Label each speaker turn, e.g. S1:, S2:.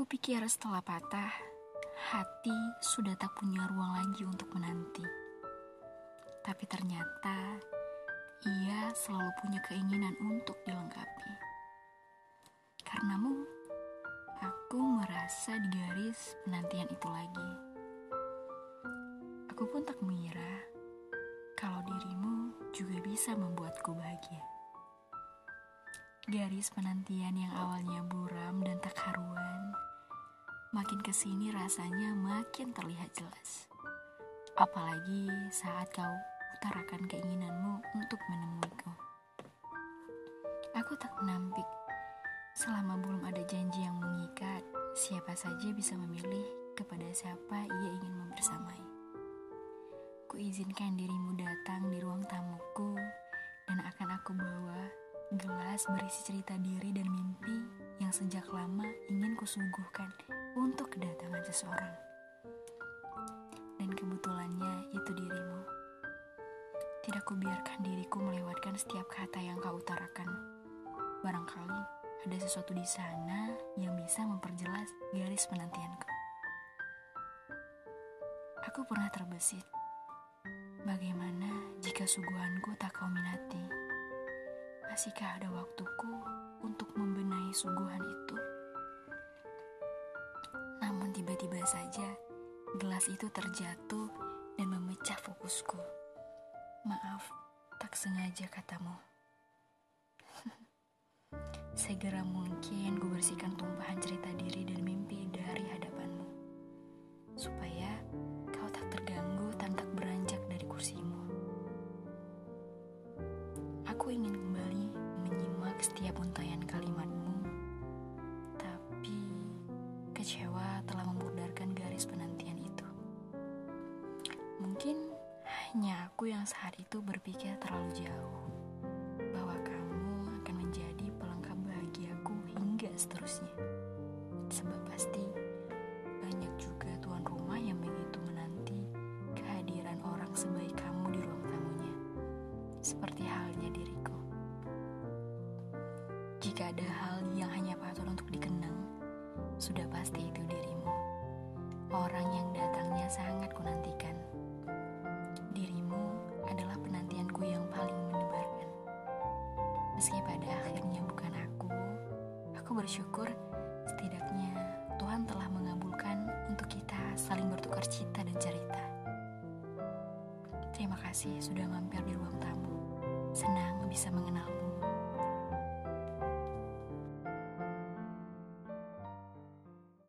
S1: Aku pikir setelah patah, hati sudah tak punya ruang lagi untuk menanti. Tapi ternyata ia selalu punya keinginan untuk dilengkapi. Karenamu, aku merasa di garis penantian itu lagi. Aku pun tak mengira kalau dirimu juga bisa membuatku bahagia. Garis penantian yang awalnya buram dan tak haruan, makin ke sini rasanya makin terlihat jelas. Apalagi saat kau utarakan keinginanmu untuk menemuiku. Aku tak menampik, selama belum ada janji yang mengikat, siapa saja bisa memilih kepada siapa ia ingin membersamai. Kuizinkan dirimu datang di ruang tamuku dan akan aku bawa gelas berisi cerita diri dan mimpi yang sejak lama ingin kusuguhkan untuk kedatangan seseorang. Dan kebetulannya itu dirimu. Tidak kubiarkan diriku melewatkan setiap kata yang kau utarakan. Barangkali ada sesuatu di sana yang bisa memperjelas garis penantianku. Aku pernah terbesit. Bagaimana jika suguhanku tak kau minati? Masihkah ada waktuku untuk membenahi suguhan itu? Tiba-tiba saja gelas itu terjatuh dan memecah fokusku. Maaf, tak sengaja katamu. Segera mungkin gue bersihkan tumpahan cerita diri dan mimpi dari hadapanmu. Supaya kau tak terganggu dan tak beranjak dari kursimu. Aku ingin setiap untayan kalimatmu, Mungkin hanya aku yang saat itu berpikir terlalu jauh bahwa kamu akan menjadi pelengkap bahagiaku hingga seterusnya. Sebab pasti banyak juga tuan rumah yang begitu menanti kehadiran orang sebaik kamu di ruang tamunya. Seperti halnya diriku. Jika ada hal yang hanya patut untuk dikenang, sudah pasti itu dirimu. Orang yang datangnya sangat kunantikan. Dirimu aku bersyukur setidaknya Tuhan telah mengabulkan untuk kita saling bertukar cita dan cerita. Terima kasih sudah mampir di ruang tamu. Senang bisa mengenalmu.